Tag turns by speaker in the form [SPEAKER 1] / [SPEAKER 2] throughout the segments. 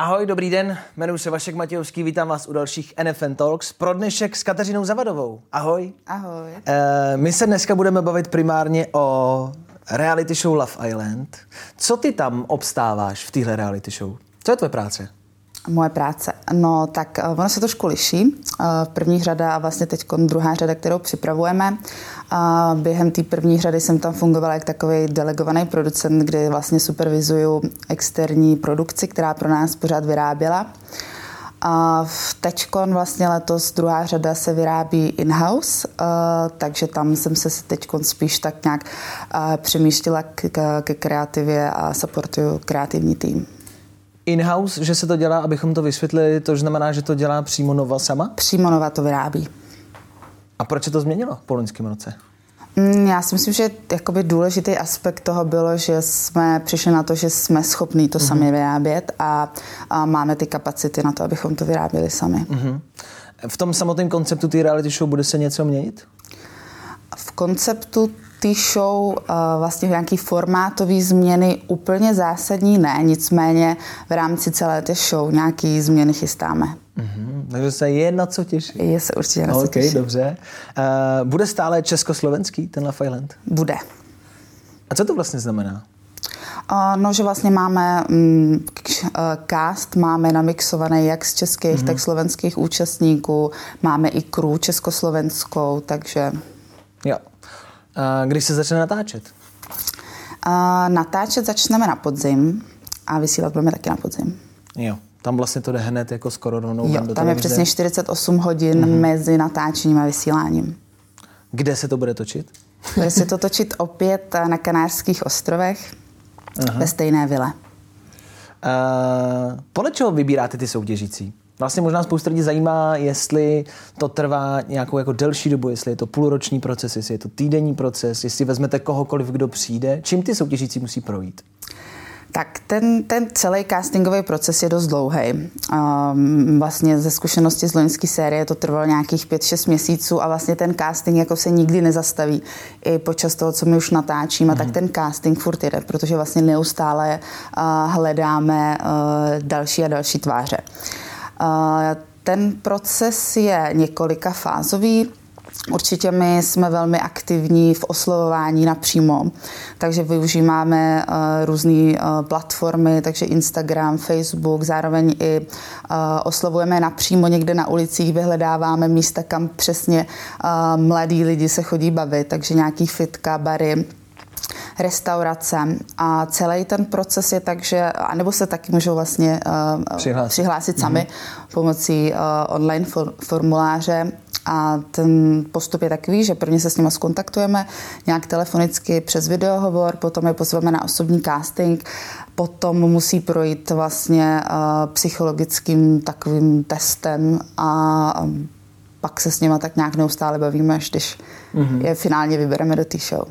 [SPEAKER 1] Ahoj, dobrý den, jmenuji se Vašek Matějovský, vítám vás u dalších NFN Talks pro dnešek s Kateřinou Zavadovou. Ahoj.
[SPEAKER 2] Ahoj.
[SPEAKER 1] E, my se dneska budeme bavit primárně o reality show Love Island. Co ty tam obstáváš v téhle reality show? Co je tvoje práce?
[SPEAKER 2] Moje práce. No tak eh, ono se trošku liší. Eh, v první řada a vlastně teď druhá řada, kterou připravujeme. A během té první řady jsem tam fungovala jako takový delegovaný producent, kdy vlastně supervizuju externí produkci, která pro nás pořád vyráběla. A v Tečkon vlastně letos druhá řada se vyrábí in-house, uh, takže tam jsem se teď spíš tak nějak přemýšlela ke, ke kreativě a supportuju kreativní tým.
[SPEAKER 1] In-house, že se to dělá, abychom to vysvětlili, to znamená, že to dělá přímo Nova sama?
[SPEAKER 2] Přímo Nova to vyrábí.
[SPEAKER 1] A proč se to změnilo po loňském roce?
[SPEAKER 2] Mm, já si myslím, že jakoby důležitý aspekt toho bylo, že jsme přišli na to, že jsme schopní to mm-hmm. sami vyrábět a, a máme ty kapacity na to, abychom to vyráběli sami. Mm-hmm.
[SPEAKER 1] V tom samotném konceptu té reality show bude se něco měnit?
[SPEAKER 2] V konceptu show uh, vlastně nějaký formátový změny úplně zásadní ne, nicméně v rámci celé té show nějaký změny chystáme.
[SPEAKER 1] Mm-hmm, takže se je na co těšit.
[SPEAKER 2] Je se určitě na co
[SPEAKER 1] okay,
[SPEAKER 2] těšit.
[SPEAKER 1] dobře. Uh, bude stále československý ten Love Island?
[SPEAKER 2] Bude.
[SPEAKER 1] A co to vlastně znamená?
[SPEAKER 2] Uh, no, že vlastně máme um, cast, máme namixovaný jak z českých, mm-hmm. tak slovenských účastníků, máme i crew československou, takže...
[SPEAKER 1] Když se začne natáčet?
[SPEAKER 2] Uh, natáčet začneme na podzim a vysílat budeme taky na podzim.
[SPEAKER 1] Jo. Tam vlastně to jde hned jako skoro rovnou
[SPEAKER 2] jo, tam je přesně 48 hodin mm-hmm. mezi natáčením a vysíláním.
[SPEAKER 1] Kde se to bude točit?
[SPEAKER 2] Bude se to točit opět na Kanárských ostrovech Aha. ve stejné vile. Uh,
[SPEAKER 1] podle čeho vybíráte ty soutěžící? Vlastně možná spousta lidí zajímá, jestli to trvá nějakou jako delší dobu, jestli je to půlroční proces, jestli je to týdenní proces, jestli vezmete kohokoliv, kdo přijde. Čím ty soutěžící musí projít?
[SPEAKER 2] Tak ten, ten celý castingový proces je dost dlouhý. Um, vlastně ze zkušenosti z loňské série to trvalo nějakých 5-6 měsíců a vlastně ten casting jako se nikdy nezastaví. I počas toho, co my už natáčíme, mm-hmm. tak mhm. ten casting furt jde, protože vlastně neustále uh, hledáme uh, další a další tváře. Uh, ten proces je několika fázový. Určitě my jsme velmi aktivní v oslovování napřímo, takže využíváme uh, různé uh, platformy, takže Instagram, Facebook, zároveň i uh, oslovujeme napřímo někde na ulicích, vyhledáváme místa, kam přesně mladí lidi se chodí bavit, takže nějaký fitka, bary, restaurace a celý ten proces je tak, že, anebo se taky můžou vlastně uh, přihlásit, přihlásit sami mm-hmm. pomocí uh, online for, formuláře a ten postup je takový, že prvně se s nimi skontaktujeme nějak telefonicky přes videohovor, potom je pozveme na osobní casting, potom musí projít vlastně uh, psychologickým takovým testem a um, pak se s nimi tak nějak neustále bavíme, až když mm-hmm. je finálně vybereme do té show.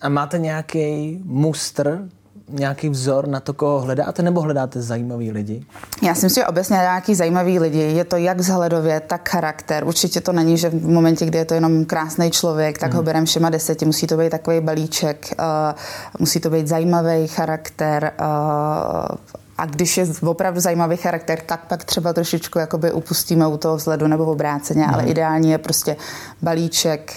[SPEAKER 1] A máte nějaký mustr, nějaký vzor na to, koho hledáte, nebo hledáte zajímavý lidi?
[SPEAKER 2] Já si myslím, že obecně nějaký zajímavý lidi. Je to jak vzhledově, tak charakter. Určitě to není, že v momentě, kdy je to jenom krásný člověk, tak mm. ho bereme všema deseti. Musí to být takový balíček, uh, musí to být zajímavý charakter, uh, a když je opravdu zajímavý charakter, tak pak třeba trošičku jakoby upustíme u toho vzhledu nebo obráceně, mm. ale mhm. ideální je prostě balíček,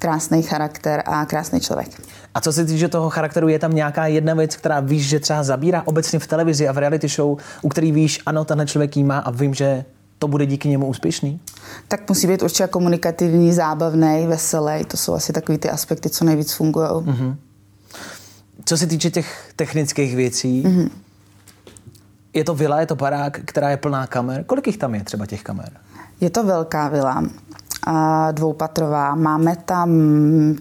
[SPEAKER 2] krásný charakter a krásný člověk.
[SPEAKER 1] A co se týče toho charakteru, je tam nějaká jedna věc, která víš, že třeba zabírá obecně v televizi a v reality show, u který víš, ano, tenhle člověk jí má a vím, že to bude díky němu úspěšný?
[SPEAKER 2] Tak musí být určitě komunikativní, zábavný, veselý. To jsou asi takový ty aspekty, co nejvíc fungují. Mm-hmm.
[SPEAKER 1] Co se týče těch technických věcí, mm-hmm. je to vila, je to barák, která je plná kamer. Kolik jich tam je třeba těch kamer?
[SPEAKER 2] Je to velká vila dvoupatrová. Máme tam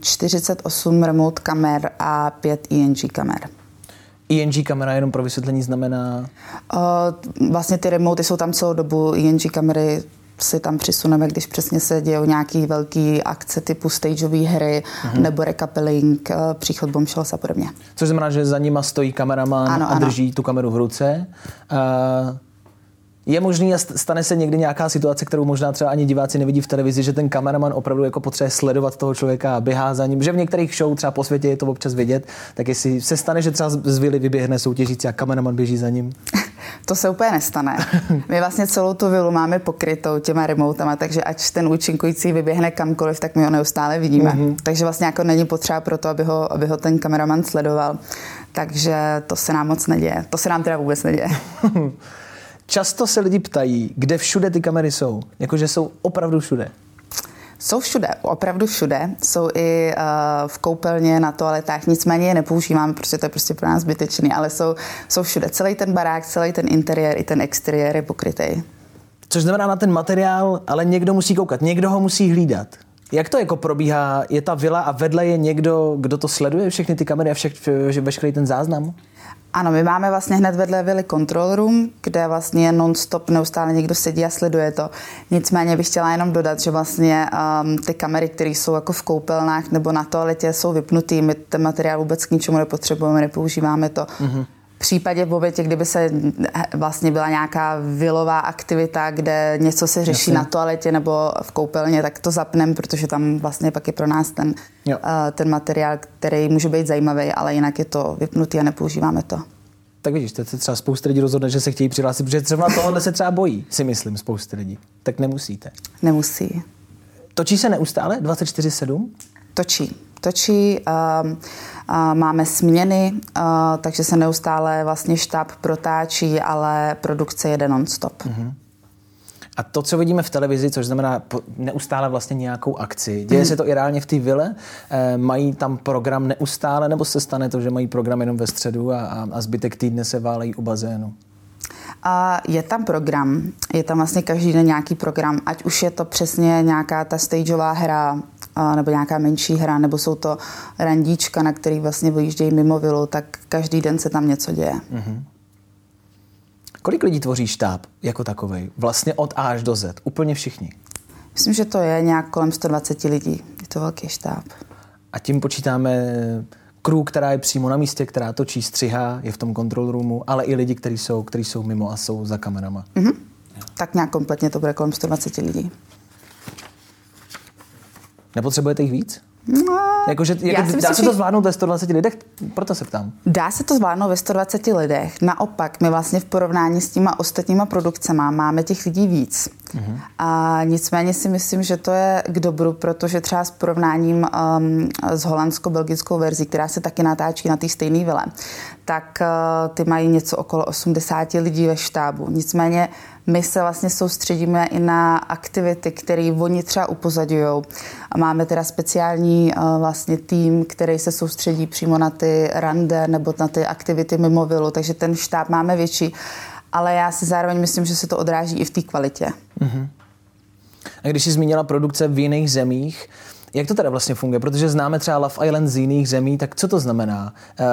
[SPEAKER 2] 48 remote kamer a 5 ING kamer.
[SPEAKER 1] ING kamera jenom pro vysvětlení znamená?
[SPEAKER 2] Uh, vlastně ty remoty jsou tam celou dobu, ING kamery si tam přisuneme, když přesně se dějou nějaký velký akce typu stageové hry uh-huh. nebo recapelling, příchod bombshells a podobně.
[SPEAKER 1] Což znamená, že za nima stojí kameraman ano, a drží ano. tu kameru v ruce. Uh, Je možný a stane se někdy nějaká situace, kterou možná třeba ani diváci nevidí v televizi, že ten kameraman opravdu jako potřebuje sledovat toho člověka a běhá za ním, že v některých show třeba po světě je to občas vidět, tak jestli se stane, že třeba z vily vyběhne soutěžící a kameraman běží za ním?
[SPEAKER 2] To se úplně nestane. My vlastně celou tu vilu máme pokrytou těma remotama, takže ať ten účinkující vyběhne kamkoliv, tak my ho neustále vidíme. Mm-hmm. Takže vlastně jako není potřeba pro to, aby ho, aby ho ten kameraman sledoval. Takže to se nám moc neděje. To se nám teda vůbec neděje.
[SPEAKER 1] Často se lidi ptají, kde všude ty kamery jsou. Jakože jsou opravdu všude.
[SPEAKER 2] Jsou všude, opravdu všude. Jsou i uh, v koupelně, na toaletách, nicméně je nepoužíváme, protože to je prostě pro nás zbytečný, ale jsou, jsou všude. Celý ten barák, celý ten interiér i ten exteriér je pokrytý.
[SPEAKER 1] Což znamená na ten materiál, ale někdo musí koukat, někdo ho musí hlídat. Jak to jako probíhá? Je ta vila a vedle je někdo, kdo to sleduje, všechny ty kamery a všech, veškerý ten záznam?
[SPEAKER 2] Ano, my máme vlastně hned vedle vily control room, kde vlastně non-stop neustále někdo sedí a sleduje to. Nicméně bych chtěla jenom dodat, že vlastně um, ty kamery, které jsou jako v koupelnách nebo na toaletě, jsou vypnutý. My ten materiál vůbec k ničemu nepotřebujeme, nepoužíváme to. Mm-hmm případě v momentě, kdyby se vlastně byla nějaká vilová aktivita, kde něco se řeší Jasně. na toaletě nebo v koupelně, tak to zapnem, protože tam vlastně pak je pro nás ten, uh, ten materiál, který může být zajímavý, ale jinak je to vypnutý a nepoužíváme to.
[SPEAKER 1] Tak vidíš, teď se třeba spousta lidí rozhodne, že se chtějí přihlásit, protože třeba tohle se třeba bojí, si myslím, spousta lidí. Tak nemusíte.
[SPEAKER 2] Nemusí.
[SPEAKER 1] Točí se neustále 24-7?
[SPEAKER 2] Točí. Točí. Máme směny, takže se neustále vlastně štáb protáčí, ale produkce jede non-stop. Mm-hmm.
[SPEAKER 1] A to, co vidíme v televizi, což znamená neustále vlastně nějakou akci, děje se to i reálně v té vile? E, mají tam program neustále, nebo se stane to, že mají program jenom ve středu a, a, a zbytek týdne se válejí u bazénu?
[SPEAKER 2] A je tam program, je tam vlastně každý den nějaký program, ať už je to přesně nějaká ta stageová hra, nebo nějaká menší hra, nebo jsou to randíčka, na který vlastně vyjíždějí mimo vilu, tak každý den se tam něco děje. Mm-hmm.
[SPEAKER 1] Kolik lidí tvoří štáb jako takový? Vlastně od A až do Z. Úplně všichni.
[SPEAKER 2] Myslím, že to je nějak kolem 120 lidí. Je to velký štáb.
[SPEAKER 1] A tím počítáme crew, která je přímo na místě, která točí, střihá, je v tom control roomu, ale i lidi, kteří jsou, kteří jsou mimo a jsou za kamerama. Mm-hmm.
[SPEAKER 2] Tak nějak kompletně to bude kolem 120 lidí.
[SPEAKER 1] Nepotřebujete jich víc? No, jako, že, jako, dá myslím, se to zvládnout ve 120 lidech? Proto se ptám.
[SPEAKER 2] Dá se to zvládnout ve 120 lidech. Naopak, my vlastně v porovnání s těma ostatníma produkcemi máme těch lidí víc. Uh-huh. A nicméně si myslím, že to je k dobru, protože třeba s porovnáním um, s holandsko-belgickou verzí, která se taky natáčí na té stejné vile, tak uh, ty mají něco okolo 80 lidí ve štábu. Nicméně my se vlastně soustředíme i na aktivity, které oni třeba upozadují. Máme teda speciální uh, vlastně tým, který se soustředí přímo na ty rande nebo na ty aktivity mimo vilu, takže ten štáb máme větší. Ale já si zároveň myslím, že se to odráží i v té kvalitě. Uh-huh.
[SPEAKER 1] A když jsi zmínila produkce v jiných zemích, jak to teda vlastně funguje? Protože známe třeba Love Island z jiných zemí, tak co to znamená? Eh,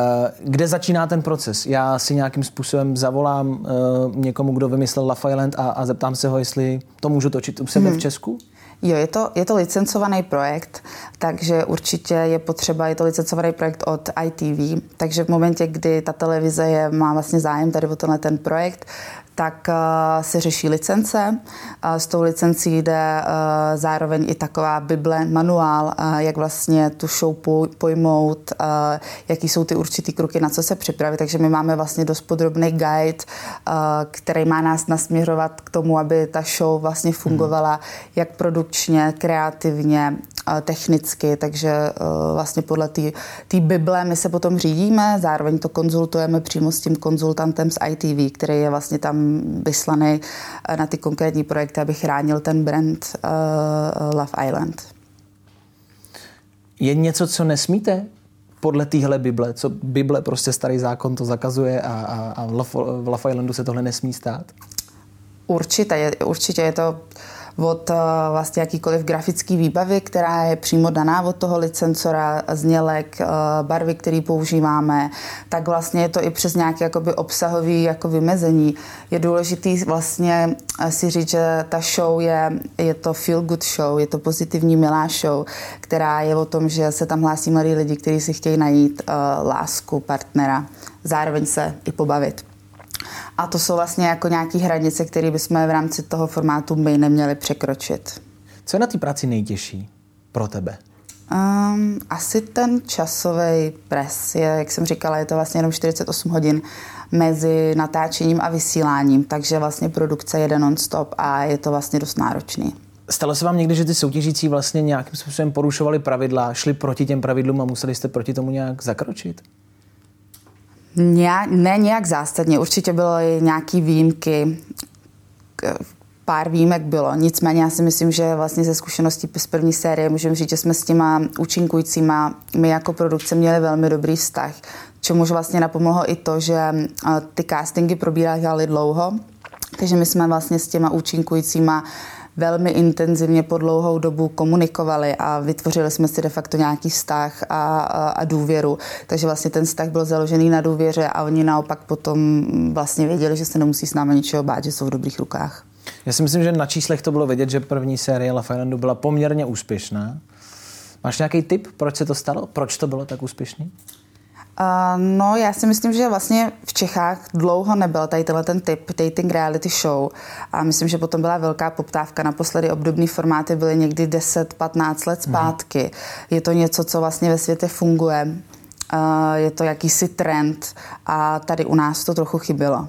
[SPEAKER 1] kde začíná ten proces? Já si nějakým způsobem zavolám eh, někomu, kdo vymyslel Love Island a, a zeptám se ho, jestli to můžu točit u sebe hmm. v Česku?
[SPEAKER 2] Jo, je to, je to licencovaný projekt, takže určitě je potřeba, je to licencovaný projekt od ITV, takže v momentě, kdy ta televize je, má vlastně zájem tady o tenhle ten projekt, tak uh, se řeší licence. Uh, s tou licencí jde uh, zároveň i taková bible, manuál, jak vlastně tu show pojmout, jaký jsou ty určitý kroky, na co se připravit. Takže my máme vlastně dost podrobný guide, který má nás nasměrovat k tomu, aby ta show vlastně fungovala hmm. jak produkčně, kreativně, technicky, takže vlastně podle té Bible my se potom řídíme, zároveň to konzultujeme přímo s tím konzultantem z ITV, který je vlastně tam vyslaný na ty konkrétní projekty, aby chránil ten brand Love Island.
[SPEAKER 1] Je něco, co nesmíte podle téhle Bible, co Bible prostě starý zákon to zakazuje a, a, a v Love Islandu se tohle nesmí stát?
[SPEAKER 2] Určitě, určitě je to od eh, vlastně jakýkoliv grafický výbavy, která je přímo daná od toho licencora, znělek, eh, barvy, který používáme, tak vlastně je to i přes nějaké jakoby obsahový jako vymezení. Je důležitý vlastně eh, si říct, že ta show je, je to feel good show, je to pozitivní milá show, která je o tom, že se tam hlásí mladí lidi, kteří si chtějí najít lásku partnera, zároveň se i pobavit. A to jsou vlastně jako nějaké hranice, které bychom v rámci toho formátu my neměli překročit.
[SPEAKER 1] Co je na té práci nejtěžší pro tebe?
[SPEAKER 2] Um, asi ten časový pres. Je, jak jsem říkala, je to vlastně jenom 48 hodin mezi natáčením a vysíláním, takže vlastně produkce jede non-stop a je to vlastně dost náročný.
[SPEAKER 1] Stalo se vám někdy, že ty soutěžící vlastně nějakým způsobem porušovali pravidla, šli proti těm pravidlům a museli jste proti tomu nějak zakročit?
[SPEAKER 2] Nějak, ne nějak zásadně. Určitě byly nějaké výjimky, pár výjimek bylo. Nicméně já si myslím, že vlastně ze zkušeností z první série můžeme říct, že jsme s těma účinkujícíma my jako produkce měli velmi dobrý vztah, čemuž vlastně napomohlo i to, že ty castingy probíhaly dlouho, takže my jsme vlastně s těma účinkujícíma velmi intenzivně po dlouhou dobu komunikovali a vytvořili jsme si de facto nějaký vztah a, a, a důvěru. Takže vlastně ten vztah byl založený na důvěře a oni naopak potom vlastně věděli, že se nemusí s námi ničeho bát, že jsou v dobrých rukách.
[SPEAKER 1] Já si myslím, že na číslech to bylo vidět, že první série La Islandu byla poměrně úspěšná. Máš nějaký tip, proč se to stalo? Proč to bylo tak úspěšný?
[SPEAKER 2] Uh, no, já si myslím, že vlastně v Čechách dlouho nebyl tady tenhle ten typ dating reality show a myslím, že potom byla velká poptávka. Naposledy obdobný formáty byly někdy 10-15 let zpátky. Mm. Je to něco, co vlastně ve světě funguje. Uh, je to jakýsi trend a tady u nás to trochu chybělo.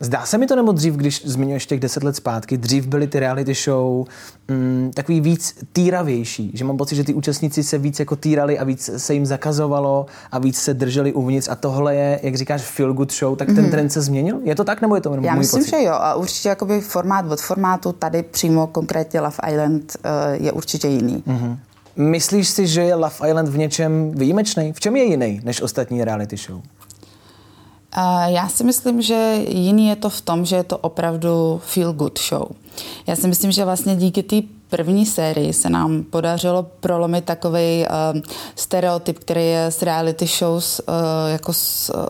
[SPEAKER 1] Zdá se mi to nebo dřív, když zmiňuješ těch deset let zpátky, dřív byly ty reality show mm, takový víc týravější, že mám pocit, že ty účastníci se víc jako týrali a víc se jim zakazovalo a víc se drželi uvnitř a tohle je, jak říkáš, feel good show, tak ten mm-hmm. trend se změnil? Je to tak nebo je to
[SPEAKER 2] Já
[SPEAKER 1] můj
[SPEAKER 2] myslím,
[SPEAKER 1] pocit?
[SPEAKER 2] že jo a určitě jakoby formát od formátu tady přímo konkrétně Love Island uh, je určitě jiný. Mm-hmm.
[SPEAKER 1] Myslíš si, že je Love Island v něčem výjimečný? V čem je jiný než ostatní reality show?
[SPEAKER 2] Já si myslím, že jiný je to v tom, že je to opravdu feel good show. Já si myslím, že vlastně díky té první sérii se nám podařilo prolomit takový uh, stereotyp, který je s reality shows uh, jako s, uh,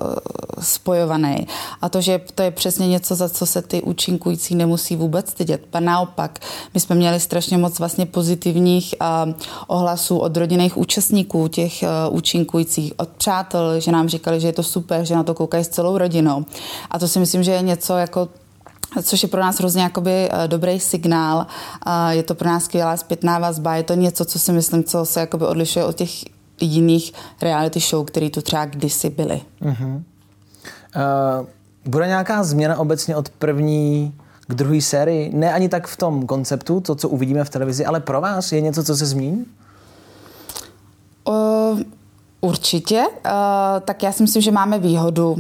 [SPEAKER 2] spojovaný. A to, že to je přesně něco, za co se ty účinkující nemusí vůbec stydět. Pa naopak, my jsme měli strašně moc vlastně pozitivních uh, ohlasů od rodinných účastníků, těch uh, účinkujících, od přátel, že nám říkali, že je to super, že na to koukají s celou rodinou. A to si myslím, že je něco jako což je pro nás hrozně jakoby eh, dobrý signál. Je to pro nás skvělá zpětná vazba, je to něco, co si myslím, co se jakoby odlišuje od těch jiných reality show, které tu třeba kdysi byly. Uh-huh. Uh,
[SPEAKER 1] bude nějaká změna obecně od první k druhé sérii? Ne ani tak v tom konceptu, to, co uvidíme v televizi, ale pro vás je něco, co se změní?
[SPEAKER 2] Uh, určitě. Uh, tak já si myslím, že máme výhodu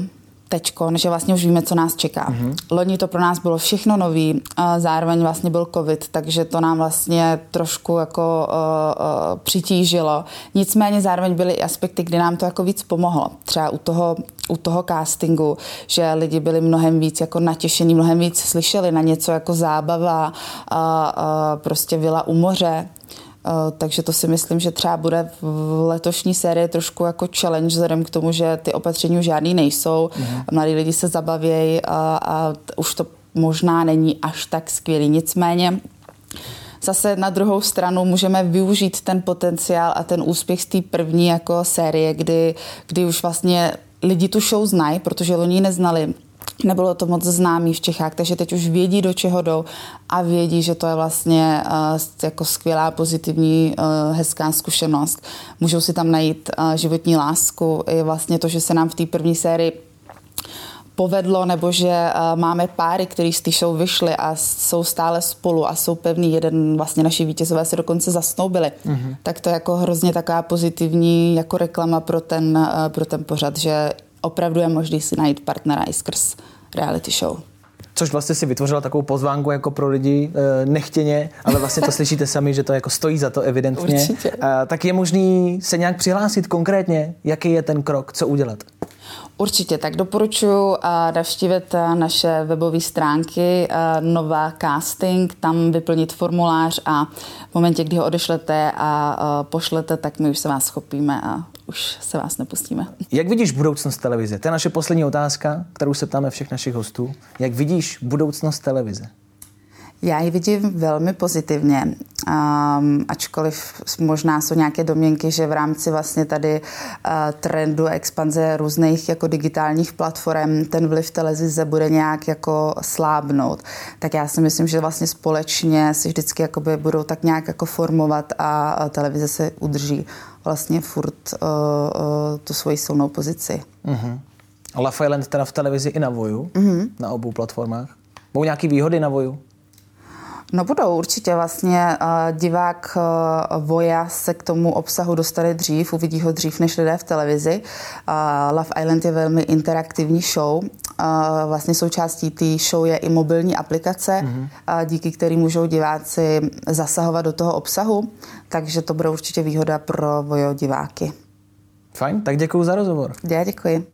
[SPEAKER 2] teďko, že vlastně už víme, co nás čeká. Mm-hmm. Loni to pro nás bylo všechno nový, zároveň vlastně byl covid, takže to nám vlastně trošku jako uh, uh, přitížilo. Nicméně zároveň byly i aspekty, kdy nám to jako víc pomohlo. Třeba u toho, u toho castingu, že lidi byli mnohem víc jako natěšení, mnohem víc slyšeli na něco jako zábava, uh, uh, prostě vila u moře, takže to si myslím, že třeba bude v letošní sérii trošku jako challenge vzhledem k tomu, že ty opatření už žádný nejsou. Mm. Mladí lidi se zabavějí a, a už to možná není až tak skvělý. Nicméně zase na druhou stranu můžeme využít ten potenciál a ten úspěch z té první jako série, kdy, kdy už vlastně lidi tu show znají, protože oni neznali Nebylo to moc známý v Čechách, takže teď už vědí, do čeho jdou a vědí, že to je vlastně uh, jako skvělá, pozitivní, uh, hezká zkušenost. Můžou si tam najít uh, životní lásku. I vlastně to, že se nám v té první sérii povedlo, nebo že uh, máme páry, který z té show vyšly a jsou stále spolu a jsou pevný. Jeden vlastně naši vítězové se dokonce zasnoubili. Mm-hmm. Tak to je jako hrozně taková pozitivní jako reklama pro ten, uh, pro ten pořad, že opravdu je možný si najít partnera i skrz reality show.
[SPEAKER 1] Což vlastně si vytvořila takovou pozvánku jako pro lidi e, nechtěně, ale vlastně to slyšíte sami, že to jako stojí za to evidentně.
[SPEAKER 2] Určitě.
[SPEAKER 1] Tak je možný se nějak přihlásit konkrétně, jaký je ten krok, co udělat?
[SPEAKER 2] Určitě, tak doporučuji navštívit naše webové stránky Nová Casting, tam vyplnit formulář a v momentě, kdy ho odešlete a pošlete, tak my už se vás schopíme a už se vás nepustíme.
[SPEAKER 1] Jak vidíš budoucnost televize? To je naše poslední otázka, kterou se ptáme všech našich hostů. Jak vidíš budoucnost televize?
[SPEAKER 2] Já ji vidím velmi pozitivně, um, ačkoliv možná jsou nějaké domněnky, že v rámci vlastně tady uh, trendu expanze různých jako digitálních platform ten vliv televize bude nějak jako slábnout. Tak já si myslím, že vlastně společně si vždycky jakoby budou tak nějak jako formovat a televize se udrží vlastně furt uh, uh, tu svoji silnou pozici.
[SPEAKER 1] Love Island teda v televizi i na Voju, uh-huh. na obou platformách. Budou nějaké výhody na Voju?
[SPEAKER 2] No budou určitě vlastně uh, divák uh, Voja se k tomu obsahu dostane dřív, uvidí ho dřív než lidé v televizi. Uh, Love Island je velmi interaktivní show. Vlastně součástí té show je i mobilní aplikace, mm-hmm. díky který můžou diváci zasahovat do toho obsahu, takže to bude určitě výhoda pro Vojo diváky.
[SPEAKER 1] Fajn, tak děkuji za rozhovor.
[SPEAKER 2] Já děkuji.